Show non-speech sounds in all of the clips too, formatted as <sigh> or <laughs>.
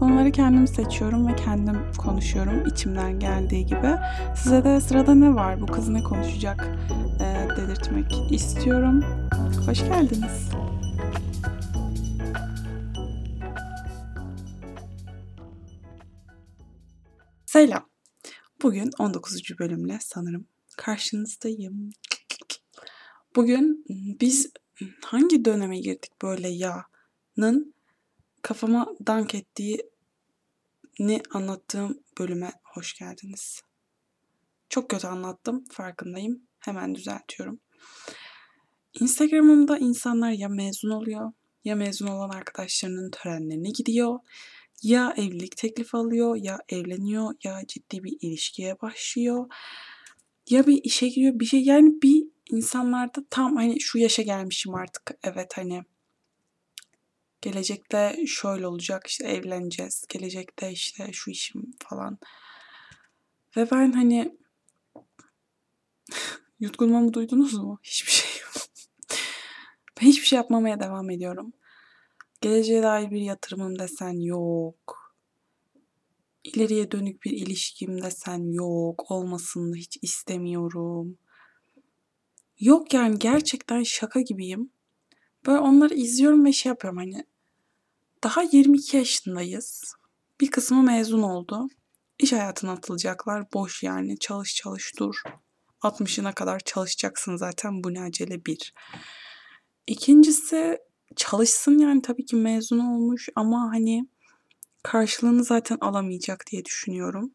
Konuları kendim seçiyorum ve kendim konuşuyorum içimden geldiği gibi. Size de sırada ne var, bu kız ne konuşacak e, dedirtmek istiyorum. Hoş geldiniz. Selam. Bugün 19. bölümle sanırım karşınızdayım. Bugün biz hangi döneme girdik böyle ya'nın kafama dank ettiğini anlattığım bölüme hoş geldiniz. Çok kötü anlattım, farkındayım. Hemen düzeltiyorum. Instagram'ımda insanlar ya mezun oluyor, ya mezun olan arkadaşlarının törenlerine gidiyor, ya evlilik teklifi alıyor, ya evleniyor, ya ciddi bir ilişkiye başlıyor, ya bir işe giriyor, bir şey yani bir insanlarda tam hani şu yaşa gelmişim artık. Evet hani gelecekte şöyle olacak işte evleneceğiz. Gelecekte işte şu işim falan. Ve ben hani <laughs> yutkunmamı duydunuz mu? Hiçbir şey yok. <laughs> ben hiçbir şey yapmamaya devam ediyorum. Geleceğe dair bir yatırımım desen yok. İleriye dönük bir ilişkim desen yok. Olmasını hiç istemiyorum. Yok yani gerçekten şaka gibiyim. Böyle onları izliyorum ve şey yapıyorum hani daha 22 yaşındayız. Bir kısmı mezun oldu. İş hayatına atılacaklar. Boş yani. Çalış çalış dur. 60'ına kadar çalışacaksın zaten. Bu ne acele bir. İkincisi çalışsın yani tabii ki mezun olmuş ama hani karşılığını zaten alamayacak diye düşünüyorum.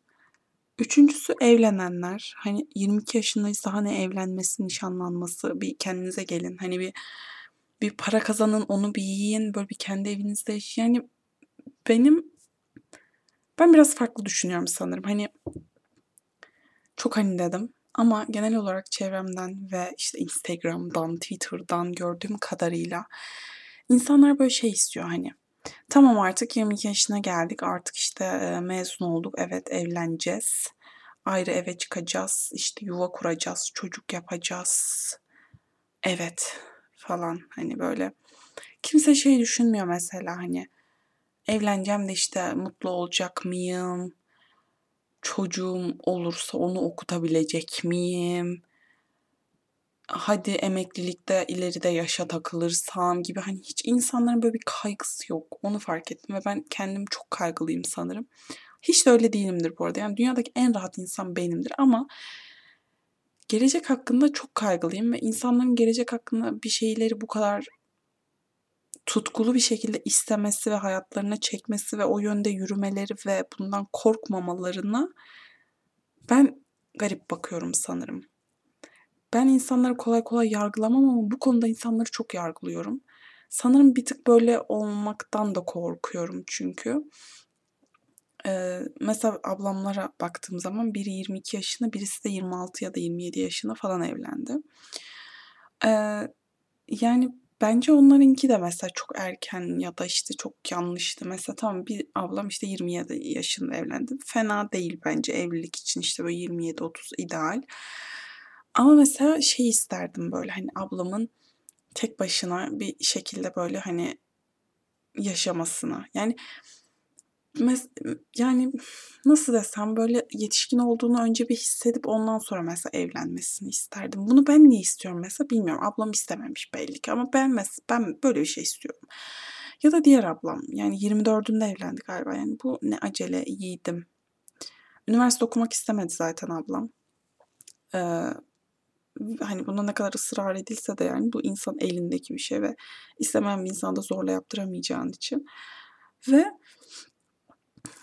Üçüncüsü evlenenler. Hani 22 yaşındayız daha ne evlenmesi, nişanlanması. Bir kendinize gelin. Hani bir bir para kazanın, onu bir yiyin. Böyle bir kendi evinizde. Yani benim ben biraz farklı düşünüyorum sanırım. Hani çok hani dedim. Ama genel olarak çevremden ve işte Instagram'dan, Twitter'dan gördüğüm kadarıyla insanlar böyle şey istiyor hani. Tamam artık 22 yaşına geldik. Artık işte mezun olduk. Evet evleneceğiz. Ayrı eve çıkacağız. İşte yuva kuracağız. Çocuk yapacağız. Evet falan hani böyle. Kimse şey düşünmüyor mesela hani evleneceğim de işte mutlu olacak mıyım? Çocuğum olursa onu okutabilecek miyim? hadi emeklilikte ileride yaşa takılırsam gibi hani hiç insanların böyle bir kaygısı yok. Onu fark ettim ve ben kendim çok kaygılıyım sanırım. Hiç de öyle değilimdir bu arada. Yani dünyadaki en rahat insan benimdir ama gelecek hakkında çok kaygılıyım ve insanların gelecek hakkında bir şeyleri bu kadar tutkulu bir şekilde istemesi ve hayatlarına çekmesi ve o yönde yürümeleri ve bundan korkmamalarına ben garip bakıyorum sanırım. Ben insanları kolay kolay yargılamam ama bu konuda insanları çok yargılıyorum. Sanırım bir tık böyle olmaktan da korkuyorum çünkü. Mesela ablamlara baktığım zaman biri 22 yaşında, birisi de 26 ya da 27 yaşında falan evlendi. Yani bence onlarınki de mesela çok erken ya da işte çok yanlıştı. Mesela tamam bir ablam işte 27 yaşında evlendi. Fena değil bence evlilik için işte böyle 27-30 ideal. Ama mesela şey isterdim böyle hani ablamın tek başına bir şekilde böyle hani yaşamasını. Yani mes- yani nasıl desem böyle yetişkin olduğunu önce bir hissedip ondan sonra mesela evlenmesini isterdim. Bunu ben niye istiyorum mesela bilmiyorum. Ablam istememiş belli ki ama ben mes ben böyle bir şey istiyorum. Ya da diğer ablam yani 24'ünde evlendi galiba. Yani bu ne acele yiğidim. Üniversite okumak istemedi zaten ablam. Ee, hani buna ne kadar ısrar edilse de yani bu insan elindeki bir şey ve istemeyen bir insanda zorla yaptıramayacağın için. Ve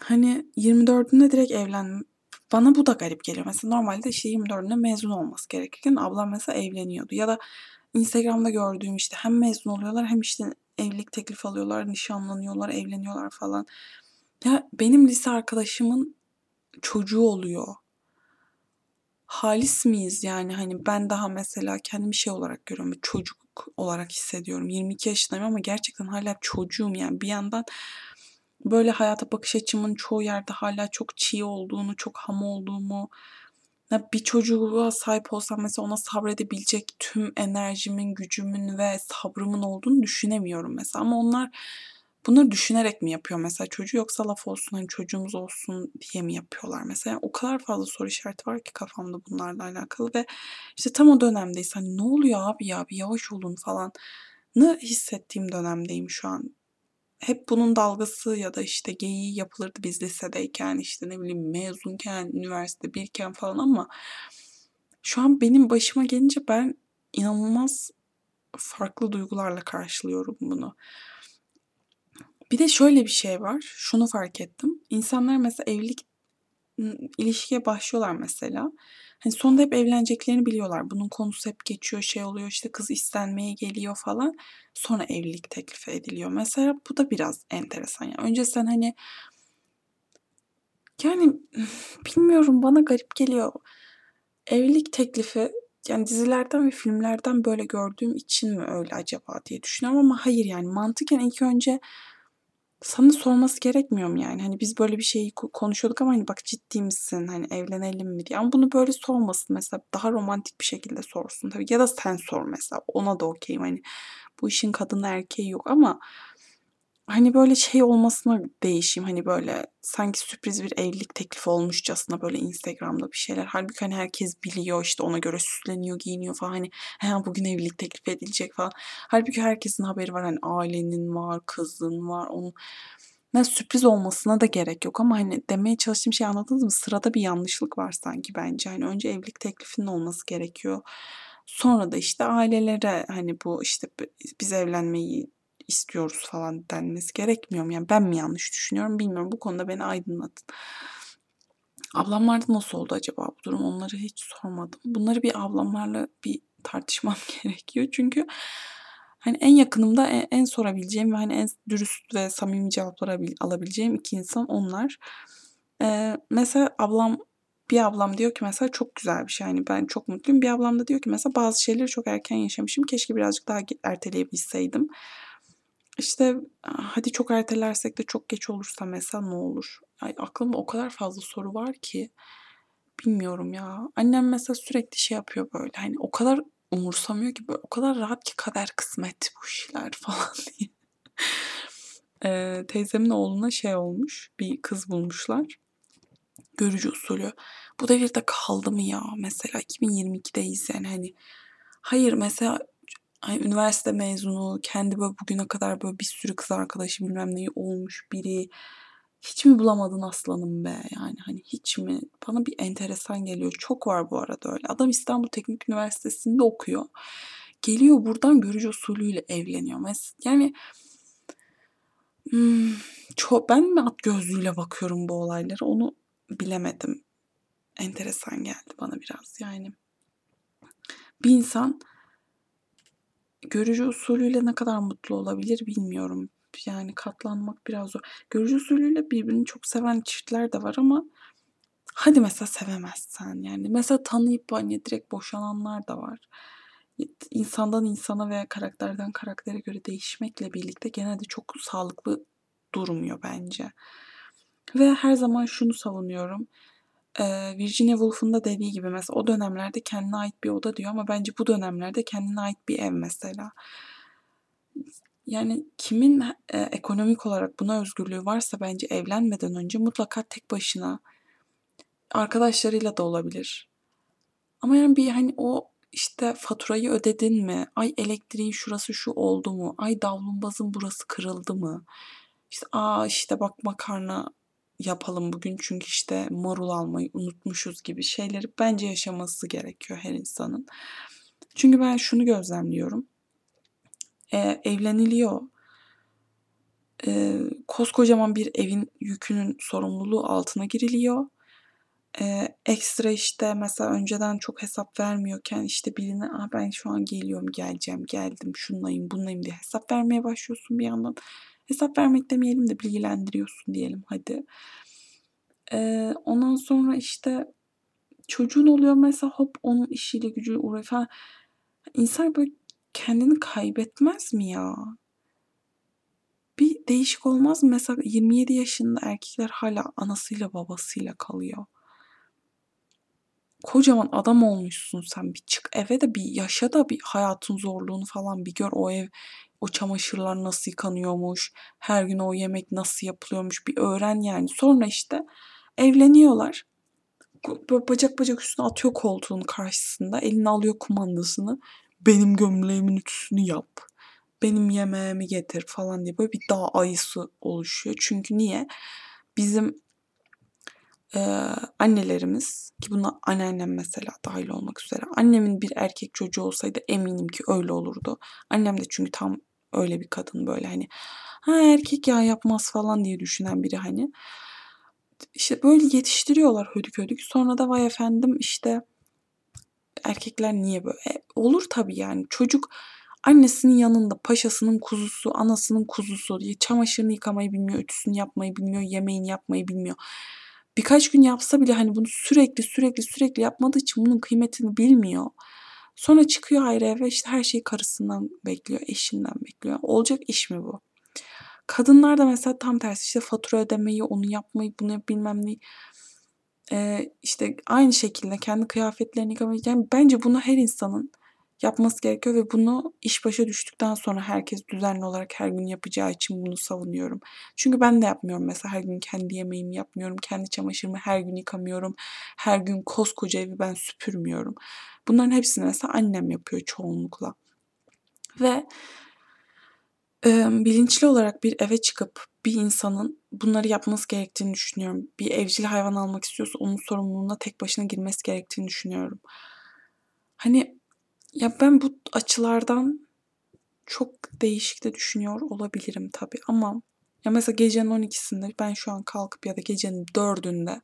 hani 24'ünde direkt evlen bana bu da garip geliyor. Mesela normalde işte 24'ünde mezun olması gerekirken ablam mesela evleniyordu. Ya da Instagram'da gördüğüm işte hem mezun oluyorlar hem işte evlilik teklif alıyorlar, nişanlanıyorlar, evleniyorlar falan. Ya benim lise arkadaşımın çocuğu oluyor halis miyiz yani hani ben daha mesela kendimi şey olarak görüyorum çocuk olarak hissediyorum 22 yaşındayım ama gerçekten hala çocuğum yani bir yandan böyle hayata bakış açımın çoğu yerde hala çok çiğ olduğunu çok ham olduğumu bir çocuğa sahip olsam mesela ona sabredebilecek tüm enerjimin, gücümün ve sabrımın olduğunu düşünemiyorum mesela. Ama onlar Bunları düşünerek mi yapıyor mesela çocuğu yoksa laf olsun hani çocuğumuz olsun diye mi yapıyorlar mesela? o kadar fazla soru işareti var ki kafamda bunlarla alakalı ve işte tam o dönemdeyiz. Hani ne oluyor abi ya bir yavaş olun falan ne hissettiğim dönemdeyim şu an. Hep bunun dalgası ya da işte geyiği yapılırdı biz lisedeyken işte ne bileyim mezunken, üniversite birken falan ama şu an benim başıma gelince ben inanılmaz farklı duygularla karşılıyorum bunu. Bir de şöyle bir şey var. Şunu fark ettim. İnsanlar mesela evlilik ilişkiye başlıyorlar mesela. Hani sonunda hep evleneceklerini biliyorlar. Bunun konusu hep geçiyor, şey oluyor işte kız istenmeye geliyor falan. Sonra evlilik teklifi ediliyor. Mesela bu da biraz enteresan. Yani önce sen hani yani bilmiyorum bana garip geliyor. Evlilik teklifi yani dizilerden ve filmlerden böyle gördüğüm için mi öyle acaba diye düşünüyorum ama hayır yani mantıken ilk önce sana sorması gerekmiyor mu yani? Hani biz böyle bir şeyi konuşuyorduk ama hani bak ciddi misin? Hani evlenelim mi diye. Ama bunu böyle sormasın mesela. Daha romantik bir şekilde sorsun tabii. Ya da sen sor mesela. Ona da okeyim. Hani bu işin kadını erkeği yok ama hani böyle şey olmasına değişeyim. Hani böyle sanki sürpriz bir evlilik teklifi olmuşçasına böyle Instagram'da bir şeyler. Halbuki hani herkes biliyor işte ona göre süsleniyor, giyiniyor falan. Hani he bugün evlilik teklifi edilecek falan. Halbuki herkesin haberi var. Hani ailenin var, kızın var. Onun ne sürpriz olmasına da gerek yok ama hani demeye çalıştığım şey anladınız mı? Sırada bir yanlışlık var sanki bence. Hani önce evlilik teklifinin olması gerekiyor. Sonra da işte ailelere hani bu işte biz evlenmeyi istiyoruz falan denmesi gerekmiyor mu? Yani ben mi yanlış düşünüyorum bilmiyorum. Bu konuda beni aydınlatın. Ablamlarda nasıl oldu acaba bu durum? Onları hiç sormadım. Bunları bir ablamlarla bir tartışmam <laughs> gerekiyor. Çünkü hani en yakınımda en, en sorabileceğim ve hani en dürüst ve samimi cevaplar alabileceğim iki insan onlar. Ee, mesela ablam bir ablam diyor ki mesela çok güzel bir şey. Yani ben çok mutluyum. Bir ablam da diyor ki mesela bazı şeyleri çok erken yaşamışım. Keşke birazcık daha erteleyebilseydim. İşte hadi çok ertelersek de çok geç olursa mesela ne olur? Ay, aklımda o kadar fazla soru var ki bilmiyorum ya. Annem mesela sürekli şey yapıyor böyle hani o kadar umursamıyor ki böyle o kadar rahat ki kader kısmet bu işler <laughs> falan diye. ee, teyzemin oğluna şey olmuş bir kız bulmuşlar. Görücü usulü. Bu devirde kaldı mı ya? Mesela 2022'deyiz yani hani. Hayır mesela ay, üniversite mezunu, kendi böyle bugüne kadar böyle bir sürü kız arkadaşı bilmem neyi olmuş biri. Hiç mi bulamadın aslanım be yani hani hiç mi? Bana bir enteresan geliyor. Çok var bu arada öyle. Adam İstanbul Teknik Üniversitesi'nde okuyor. Geliyor buradan görücü usulüyle evleniyor. Yani hmm, çok, ben mi at gözlüğüyle bakıyorum bu olaylara onu bilemedim. Enteresan geldi bana biraz yani. Bir insan görücü usulüyle ne kadar mutlu olabilir bilmiyorum. Yani katlanmak biraz zor. Görücü usulüyle birbirini çok seven çiftler de var ama hadi mesela sevemezsen yani. Mesela tanıyıp hani direkt boşananlar da var. İnsandan insana veya karakterden karaktere göre değişmekle birlikte gene de çok sağlıklı durmuyor bence. Ve her zaman şunu savunuyorum. Virginia Woolf'un da dediği gibi mesela o dönemlerde kendine ait bir oda diyor ama bence bu dönemlerde kendine ait bir ev mesela. Yani kimin e, ekonomik olarak buna özgürlüğü varsa bence evlenmeden önce mutlaka tek başına arkadaşlarıyla da olabilir. Ama yani bir hani o işte faturayı ödedin mi? Ay elektriğin şurası şu oldu mu? Ay davlumbazın burası kırıldı mı? İşte aa işte bak makarna yapalım bugün çünkü işte marul almayı unutmuşuz gibi şeyleri bence yaşaması gerekiyor her insanın. Çünkü ben şunu gözlemliyorum. Ee, evleniliyor. Ee, koskocaman bir evin yükünün sorumluluğu altına giriliyor. Ee, ekstra işte mesela önceden çok hesap vermiyorken işte birine ah ben şu an geliyorum geleceğim geldim şunlayım bunlayım diye hesap vermeye başlıyorsun bir yandan. Hesap vermek demeyelim de bilgilendiriyorsun diyelim hadi. Ee, ondan sonra işte çocuğun oluyor mesela hop onun işiyle gücü uğraşıyor falan. İnsan böyle kendini kaybetmez mi ya? Bir değişik olmaz mı? Mesela 27 yaşında erkekler hala anasıyla babasıyla kalıyor. Kocaman adam olmuşsun sen. Bir çık eve de bir yaşa da bir hayatın zorluğunu falan bir gör. O ev o çamaşırlar nasıl yıkanıyormuş her gün o yemek nasıl yapılıyormuş bir öğren yani. Sonra işte evleniyorlar. Bacak bacak üstüne atıyor koltuğun karşısında. Eline alıyor kumandasını. Benim gömleğimin ütüsünü yap. Benim yemeğimi getir falan diye böyle bir dağ ayısı oluşuyor. Çünkü niye? Bizim e, annelerimiz ki buna anneannem mesela dahil olmak üzere annemin bir erkek çocuğu olsaydı eminim ki öyle olurdu. Annem de çünkü tam öyle bir kadın böyle hani ha erkek ya yapmaz falan diye düşünen biri hani. İşte böyle yetiştiriyorlar hödük hödük. Sonra da vay efendim işte erkekler niye böyle? E, olur tabii yani çocuk annesinin yanında paşasının kuzusu, anasının kuzusu, çamaşırını yıkamayı bilmiyor, ütüsünü yapmayı bilmiyor, yemeğini yapmayı bilmiyor birkaç gün yapsa bile hani bunu sürekli sürekli sürekli yapmadığı için bunun kıymetini bilmiyor. Sonra çıkıyor ayrı eve işte her şeyi karısından bekliyor, eşinden bekliyor. Olacak iş mi bu? Kadınlar da mesela tam tersi işte fatura ödemeyi, onu yapmayı, bunu bilmem ne. Ee, işte aynı şekilde kendi kıyafetlerini yıkamayı. Yani bence bunu her insanın yapması gerekiyor ve bunu iş başa düştükten sonra herkes düzenli olarak her gün yapacağı için bunu savunuyorum. Çünkü ben de yapmıyorum mesela her gün kendi yemeğimi yapmıyorum, kendi çamaşırımı her gün yıkamıyorum, her gün koskoca evi ben süpürmüyorum. Bunların hepsini mesela annem yapıyor çoğunlukla. Ve bilinçli olarak bir eve çıkıp bir insanın bunları yapması gerektiğini düşünüyorum. Bir evcil hayvan almak istiyorsa onun sorumluluğuna tek başına girmesi gerektiğini düşünüyorum. Hani ya ben bu açılardan çok değişik de düşünüyor olabilirim tabii ama ya mesela gecenin 12'sinde ben şu an kalkıp ya da gecenin 4'ünde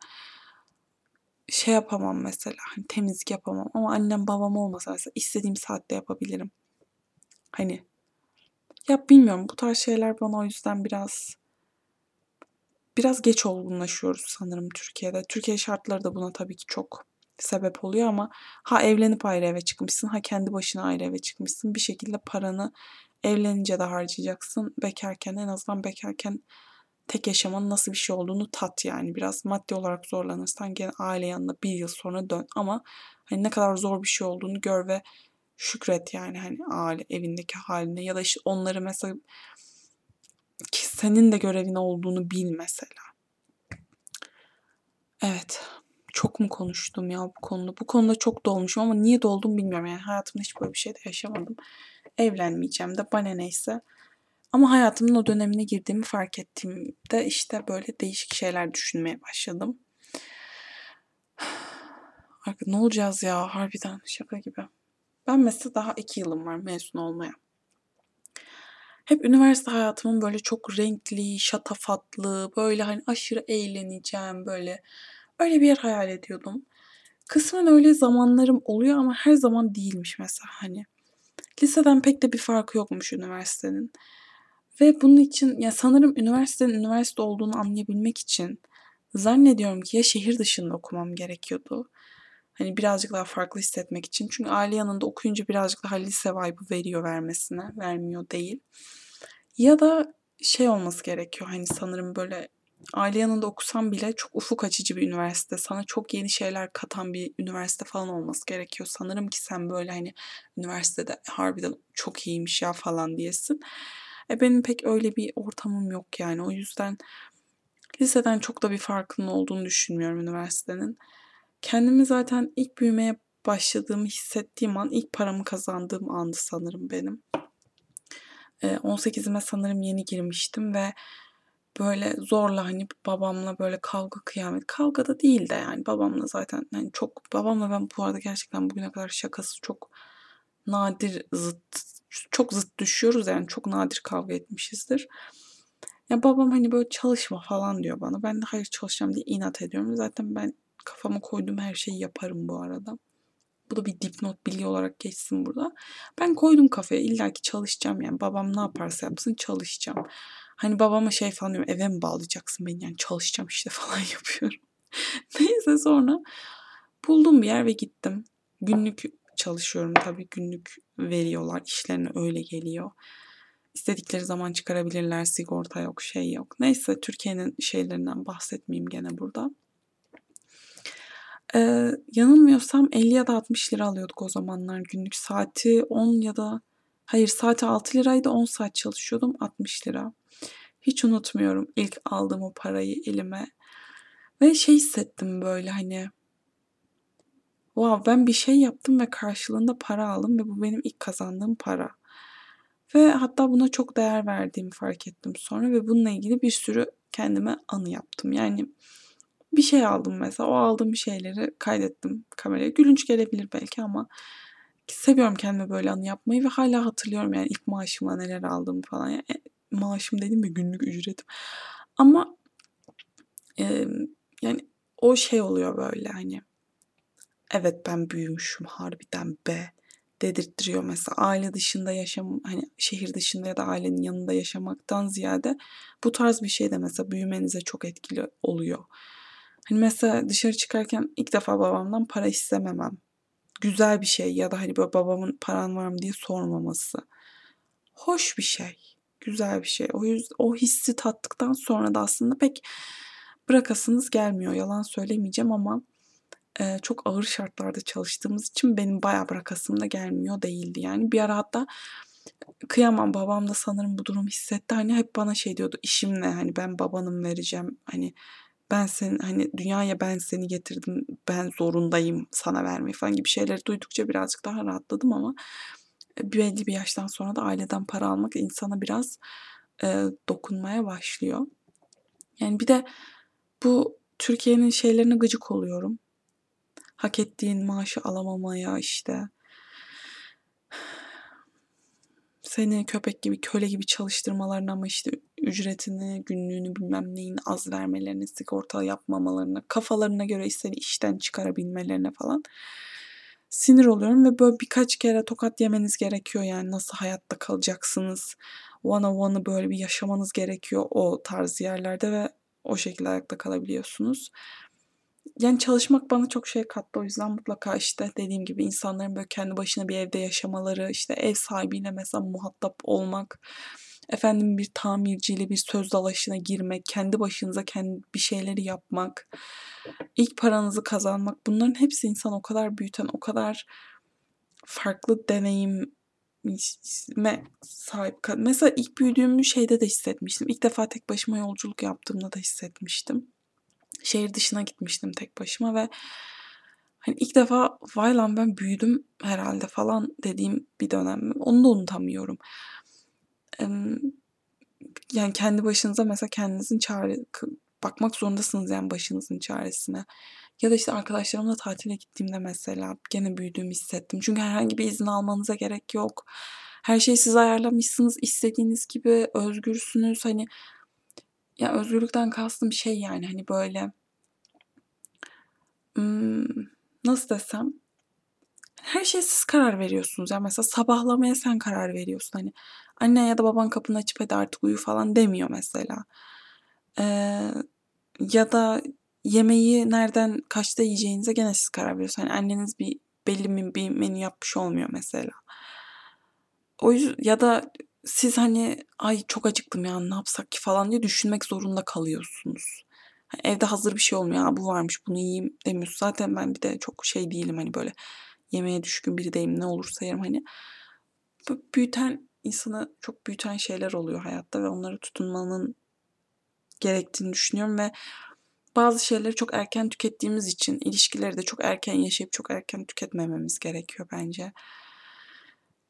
şey yapamam mesela hani temizlik yapamam ama annem babam olmasa mesela istediğim saatte yapabilirim. Hani ya bilmiyorum bu tarz şeyler bana o yüzden biraz biraz geç olgunlaşıyoruz sanırım Türkiye'de. Türkiye şartları da buna tabii ki çok sebep oluyor ama ha evlenip ayrı eve çıkmışsın ha kendi başına ayrı eve çıkmışsın. Bir şekilde paranı evlenince de harcayacaksın. Bekarken en azından bekarken tek yaşamanın nasıl bir şey olduğunu tat yani. Biraz maddi olarak zorlanırsan gene aile yanına bir yıl sonra dön. Ama hani ne kadar zor bir şey olduğunu gör ve şükret yani hani aile evindeki haline ya da işte onları mesela ki senin de görevin olduğunu bil mesela. Evet çok mu konuştum ya bu konuda? Bu konuda çok dolmuşum ama niye doldum bilmiyorum. Yani hayatımda hiç böyle bir şey de yaşamadım. Evlenmeyeceğim de bana neyse. Ama hayatımın o dönemine girdiğimi fark ettiğimde işte böyle değişik şeyler düşünmeye başladım. <sighs> Ne olacağız ya harbiden şaka gibi. Ben mesela daha iki yılım var mezun olmaya. Hep üniversite hayatımın böyle çok renkli, şatafatlı, böyle hani aşırı eğleneceğim, böyle Öyle bir yer hayal ediyordum. Kısmen öyle zamanlarım oluyor ama her zaman değilmiş mesela hani. Liseden pek de bir farkı yokmuş üniversitenin. Ve bunun için ya sanırım üniversitenin üniversite olduğunu anlayabilmek için zannediyorum ki ya şehir dışında okumam gerekiyordu. Hani birazcık daha farklı hissetmek için. Çünkü aile yanında okuyunca birazcık daha lise vibe'ı veriyor vermesine. Vermiyor değil. Ya da şey olması gerekiyor. Hani sanırım böyle aile yanında okusam bile çok ufuk açıcı bir üniversite. Sana çok yeni şeyler katan bir üniversite falan olması gerekiyor. Sanırım ki sen böyle hani üniversitede harbiden çok iyiymiş ya falan diyesin. E benim pek öyle bir ortamım yok yani. O yüzden liseden çok da bir farkının olduğunu düşünmüyorum üniversitenin. Kendimi zaten ilk büyümeye başladığımı hissettiğim an ilk paramı kazandığım andı sanırım benim. 18'ime sanırım yeni girmiştim ve böyle zorla hani babamla böyle kavga kıyamet. Kavga da değil de yani babamla zaten hani çok babamla ben bu arada gerçekten bugüne kadar şakası çok nadir zıt çok zıt düşüyoruz yani çok nadir kavga etmişizdir. Ya babam hani böyle çalışma falan diyor bana. Ben de hayır çalışacağım diye inat ediyorum. Zaten ben kafama koyduğum her şeyi yaparım bu arada. Bu da bir dipnot bilgi olarak geçsin burada. Ben koydum kafaya illaki çalışacağım yani. Babam ne yaparsa yapsın çalışacağım. Hani babama şey falan diyorum eve mi bağlayacaksın beni yani çalışacağım işte <laughs> falan yapıyorum. Neyse sonra buldum bir yer ve gittim. Günlük çalışıyorum tabii günlük veriyorlar işlerine öyle geliyor. İstedikleri zaman çıkarabilirler sigorta yok şey yok. Neyse Türkiye'nin şeylerinden bahsetmeyeyim gene burada. Ee, yanılmıyorsam 50 ya da 60 lira alıyorduk o zamanlar günlük. Saati 10 ya da hayır saati 6 liraydı 10 saat çalışıyordum 60 lira. Hiç unutmuyorum ilk aldığım o parayı elime. Ve şey hissettim böyle hani wow ben bir şey yaptım ve karşılığında para aldım ve bu benim ilk kazandığım para. Ve hatta buna çok değer verdiğimi fark ettim sonra ve bununla ilgili bir sürü kendime anı yaptım. Yani bir şey aldım mesela. O aldığım şeyleri kaydettim kameraya. Gülünç gelebilir belki ama seviyorum kendime böyle anı yapmayı ve hala hatırlıyorum yani ilk maaşımla neler aldığımı falan. Yani maaşım dedim mi günlük ücretim. Ama e, yani o şey oluyor böyle hani evet ben büyümüşüm harbiden be dedirttiriyor mesela aile dışında yaşam hani şehir dışında ya da ailenin yanında yaşamaktan ziyade bu tarz bir şey de mesela büyümenize çok etkili oluyor. Hani mesela dışarı çıkarken ilk defa babamdan para istememem. Güzel bir şey ya da hani böyle babamın paran var mı diye sormaması. Hoş bir şey. Güzel bir şey. O yüzden o hissi tattıktan sonra da aslında pek bırakasınız gelmiyor. Yalan söylemeyeceğim ama e, çok ağır şartlarda çalıştığımız için benim bayağı bırakasım da gelmiyor değildi. Yani bir ara hatta kıyamam babam da sanırım bu durum hissetti. Hani hep bana şey diyordu işim ne hani ben babanım vereceğim hani ben sen hani dünyaya ben seni getirdim ben zorundayım sana vermeyi falan gibi şeyleri duydukça birazcık daha rahatladım ama belli bir yaştan sonra da aileden para almak insana biraz e, dokunmaya başlıyor. Yani bir de bu Türkiye'nin şeylerine gıcık oluyorum. Hak ettiğin maaşı alamamaya işte seni köpek gibi köle gibi çalıştırmalarına ama işte ücretini, günlüğünü bilmem neyini az vermelerine, sigorta yapmamalarına, kafalarına göre seni işten çıkarabilmelerine falan sinir oluyorum ve böyle birkaç kere tokat yemeniz gerekiyor yani nasıl hayatta kalacaksınız. One on one'ı böyle bir yaşamanız gerekiyor o tarz yerlerde ve o şekilde ayakta kalabiliyorsunuz yani çalışmak bana çok şey kattı. O yüzden mutlaka işte dediğim gibi insanların böyle kendi başına bir evde yaşamaları, işte ev sahibiyle mesela muhatap olmak, efendim bir tamirciyle bir söz dalaşına girmek, kendi başınıza kendi bir şeyleri yapmak, ilk paranızı kazanmak bunların hepsi insan o kadar büyüten, o kadar farklı deneyim sahip. Mesela ilk büyüdüğüm şeyde de hissetmiştim. İlk defa tek başıma yolculuk yaptığımda da hissetmiştim şehir dışına gitmiştim tek başıma ve hani ilk defa vay lan ben büyüdüm herhalde falan dediğim bir dönem. Onu da unutamıyorum. Yani kendi başınıza mesela kendinizin çare bakmak zorundasınız yani başınızın çaresine. Ya da işte arkadaşlarımla tatile gittiğimde mesela gene büyüdüğümü hissettim. Çünkü herhangi bir izin almanıza gerek yok. Her şeyi siz ayarlamışsınız. istediğiniz gibi özgürsünüz. Hani ya özgürlükten kastım şey yani hani böyle nasıl desem her şey siz karar veriyorsunuz. Yani mesela sabahlamaya sen karar veriyorsun. Hani anne ya da baban kapını açıp hadi artık uyu falan demiyor mesela. Ee, ya da yemeği nereden kaçta yiyeceğinize gene siz karar veriyorsunuz. Hani anneniz bir belli bir menü yapmış olmuyor mesela. O yüzden ya da siz hani ay çok acıktım ya ne yapsak ki falan diye düşünmek zorunda kalıyorsunuz. Hani evde hazır bir şey olmuyor. Ha, bu varmış bunu yiyeyim demiyorsun. Zaten ben bir de çok şey değilim hani böyle yemeğe düşkün biri değilim ne olursa yerim hani. Büyüten insanı çok büyüten şeyler oluyor hayatta ve onları tutunmanın gerektiğini düşünüyorum ve bazı şeyleri çok erken tükettiğimiz için ilişkileri de çok erken yaşayıp çok erken tüketmememiz gerekiyor bence.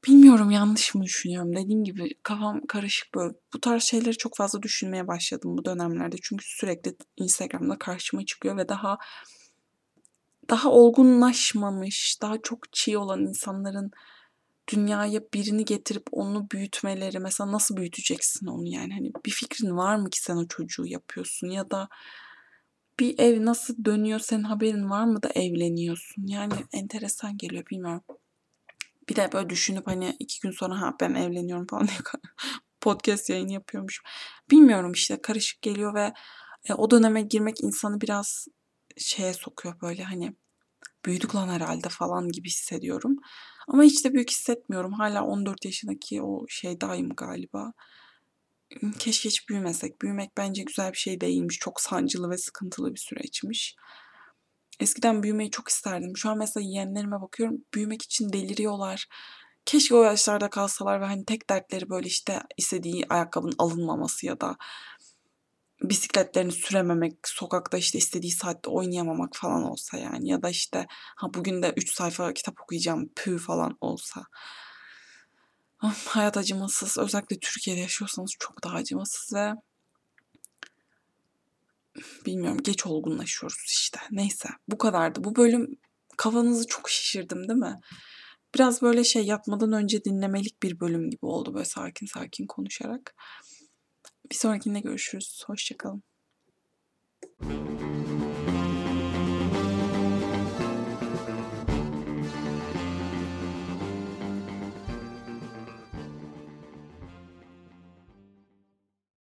Bilmiyorum yanlış mı düşünüyorum. Dediğim gibi kafam karışık böyle. Bu tarz şeyleri çok fazla düşünmeye başladım bu dönemlerde. Çünkü sürekli Instagram'da karşıma çıkıyor ve daha daha olgunlaşmamış, daha çok çiğ olan insanların dünyaya birini getirip onu büyütmeleri mesela nasıl büyüteceksin onu yani hani bir fikrin var mı ki sen o çocuğu yapıyorsun ya da bir ev nasıl dönüyor senin haberin var mı da evleniyorsun yani enteresan geliyor bilmiyorum. Bir de böyle düşünüp hani iki gün sonra ha ben evleniyorum falan diye <laughs> podcast yayını yapıyormuş. Bilmiyorum işte karışık geliyor ve e, o döneme girmek insanı biraz şeye sokuyor böyle hani büyüdük lan herhalde falan gibi hissediyorum. Ama hiç de büyük hissetmiyorum. Hala 14 yaşındaki o şey daim galiba. Keşke hiç büyümesek. Büyümek bence güzel bir şey değilmiş. Çok sancılı ve sıkıntılı bir süreçmiş. Eskiden büyümeyi çok isterdim. Şu an mesela yeğenlerime bakıyorum, büyümek için deliriyorlar. Keşke o yaşlarda kalsalar ve hani tek dertleri böyle işte istediği ayakkabının alınmaması ya da bisikletlerini sürememek, sokakta işte istediği saatte oynayamamak falan olsa yani ya da işte ha bugün de 3 sayfa kitap okuyacağım pü falan olsa. Of, hayat acımasız. Özellikle Türkiye'de yaşıyorsanız çok daha acımasız ve bilmiyorum geç olgunlaşıyoruz işte. Neyse bu kadardı. Bu bölüm kafanızı çok şişirdim değil mi? Biraz böyle şey yatmadan önce dinlemelik bir bölüm gibi oldu böyle sakin sakin konuşarak. Bir sonrakinde görüşürüz. Hoşçakalın.